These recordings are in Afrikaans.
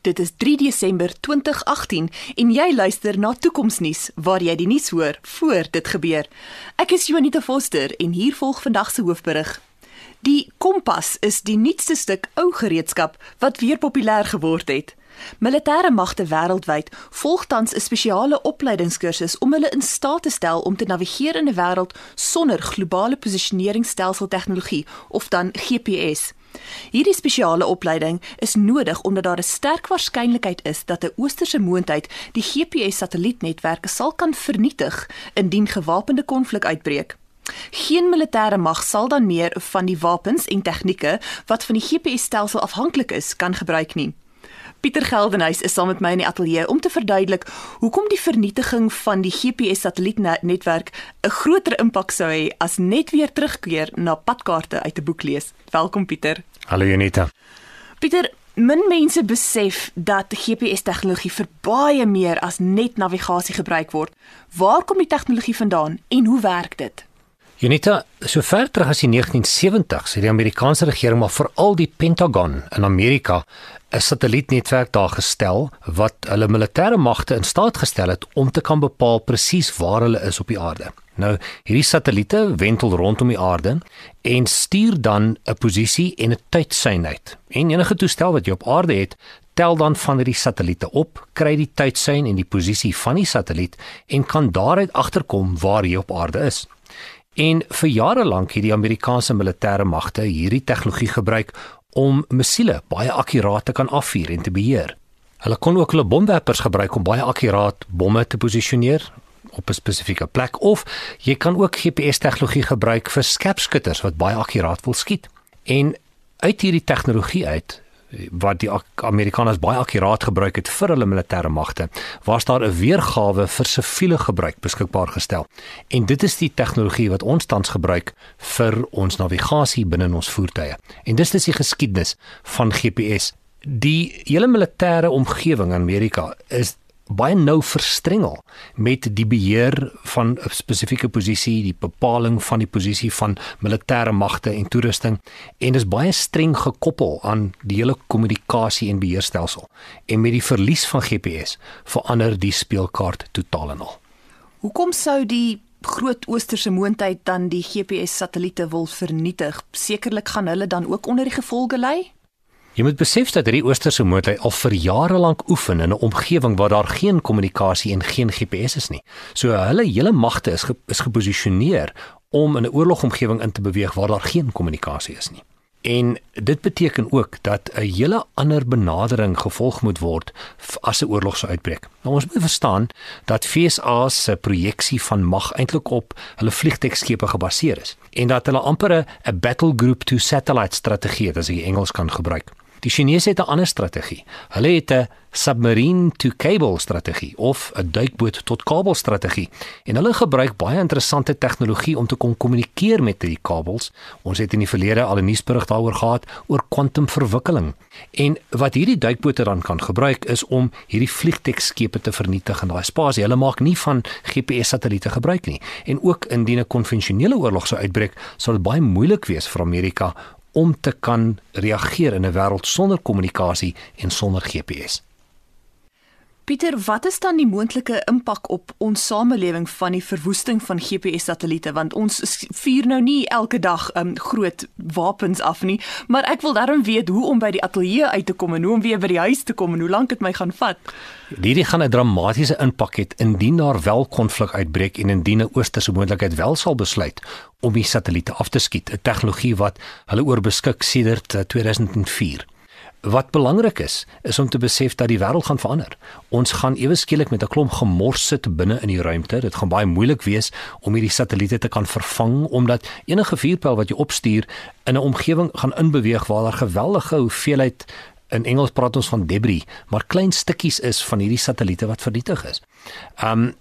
Dit is 3 Desember 2018 en jy luister na Toekomsnuus waar jy die nuus hoor voor dit gebeur. Ek is Jonita Foster en hier volg vandag se hoofberig. Die Kompas is die nuutste stuk ou gereedskap wat weer populêr geword het. Militêre magte wêreldwyd volg tans 'n spesiale opleidingskursus om hulle in staat te stel om te navigeer in 'n wêreld sonder globale posisioneringsstelsel tegnologie of dan GPS. Hierdie spesiale opleiding is nodig omdat daar 'n sterk waarskynlikheid is dat 'n oosterse moondheid die GPS-satellietnetwerke sal kan vernietig indien gewapende konflik uitbreek. Geen militêre mag sal dan meer van die wapens en tegnieke wat van die GPS-stelsel afhanklik is, kan gebruik nie. Pieter Geldenhuys is saam met my in die ateljee om te verduidelik hoekom die vernietiging van die GPS-satellietnetwerk 'n groter impak sou hê as net weer terugkeer na padkaarte uit 'n boek lees. Welkom Pieter. Hallo Janita. Pieter, min mense besef dat GPS-tegnologie vir baie meer as net navigasie gebruik word. Waar kom die tegnologie vandaan en hoe werk dit? Janita, so ver terug as die 1970s het die Amerikaanse regering maar veral die Pentagon in Amerika 'n satellietnetwerk daar gestel wat hulle militêre magte in staat gestel het om te kan bepaal presies waar hulle is op die aarde. Nou, hierdie satelliete wentel rondom die aarde en stuur dan 'n posisie en 'n tydsein uit. En enige toestel wat jy op aarde het, tel dan van hierdie satelliete op, kry die tydsein en die posisie van die satelliet en kan daaruit agterkom waar jy op aarde is. En vir jare lank het die Amerikaanse militêre magte hierdie tegnologie gebruik om missiele baie akkuraat te kan afvuur en te beheer. Hulle kon ook hulle bomwerpers gebruik om baie akkuraat bomme te posisioneer op 'n spesifieke plek of jy kan ook GPS-tegnologie gebruik vir skerpskutters wat baie akkuraat wil skiet. En uit hierdie tegnologie uit wat die Amerikaners baie akkuraat gebruik het vir hulle militêre magte, was daar 'n weergawe vir siviele gebruik beskikbaar gestel. En dit is die tegnologie wat ons tans gebruik vir ons navigasie binne ons voertuie. En dis dis die geskiedenis van GPS. Die hele militêre omgewing in Amerika is baie nou verstrengel met die beheer van 'n spesifieke posisie, die bepaling van die posisie van militêre magte en toerusting en is baie streng gekoppel aan die hele kommunikasie en beheerstelsel. En met die verlies van GPS verander die speelkaart totaal en al. Hoekom sou die groot oosterse moondheid dan die GPS satelliete wil vernietig? Sekerlik gaan hulle dan ook onder die gevolge lê? Jy moet besef dat hierdie oosterse motor al vir jare lank oefen in 'n omgewing waar daar geen kommunikasie en geen GPS is nie. So hulle hele magte is ge, is geposisioneer om in 'n oorlogomgewing in te beweeg waar daar geen kommunikasie is nie. En dit beteken ook dat 'n hele ander benadering gevolg moet word as 'n oorlog sou uitbreek. Nou ons moet verstaan dat FSA se projeksie van mag eintlik op hulle vliegtuigskepe gebaseer is en dat hulle amper 'n battle group to satellite strategie het as jy Engels kan gebruik. Die Chinese het 'n ander strategie. Hulle het 'n submarine to cable strategie of 'n duikboot tot kabel strategie. En hulle gebruik baie interessante tegnologie om te kon kommunikeer met die kabels. Ons het in die verlede al 'n nuusberig daaroor gehad oor kwantumverwikkeling. En wat hierdie duikbote dan kan gebruik is om hierdie vliegtuigskepe te vernietig in daai spasie. Hulle maak nie van GPS-satelliete gebruik nie. En ook indien 'n konvensionele oorlog sou uitbreek, sal dit baie moeilik wees vir Amerika om te kan reageer in 'n wêreld sonder kommunikasie en sonder GPS. Pieter, wat is dan die moontlike impak op ons samelewing van die verwoesting van GPS-satelliete want ons vuur nou nie elke dag um, groot wapens af nie, maar ek wil daarom weet hoe om by die ateljee uit te kom en hoe om weer by die huis te kom en hoe lank dit my gaan vat. Hierdie gaan 'n dramatiese impak hê indien daar wel konflik uitbreek en indien 'n oosterse moontlikheid wel sal besluit om die satelliete af te skiet, 'n tegnologie wat hulle oorbeskik sedert 2004. Wat belangrik is, is om te besef dat die wêreld gaan verander. Ons gaan ewe skielik met 'n klomp gemors sit binne in die ruimte. Dit gaan baie moeilik wees om hierdie satelliete te kan vervang omdat enige vuurpyl wat jy opstuur in 'n omgewing gaan inbeweeg waar daar geweldige hoeveelheid in Engels praat ons van debris, maar klein stukkies is van hierdie satelliete wat vernietig is. Um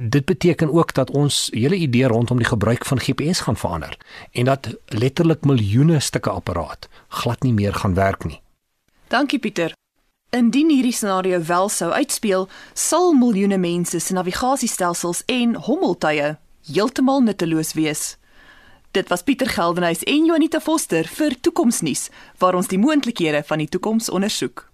dit beteken ook dat ons hele idee rondom die gebruik van GPS gaan verander en dat letterlik miljoene stukke apparaat glad nie meer gaan werk nie. Dankie Pieter. Indien hierdie scenario wel sou uitspeel, sal miljoene mense se navigasiestelsels en hommeltuie heeltemal nutteloos wees. Dit was Pieter Geldenhuys en Jonita Foster vir Toekomsnuus waar ons die moontlikhede van die toekoms ondersoek.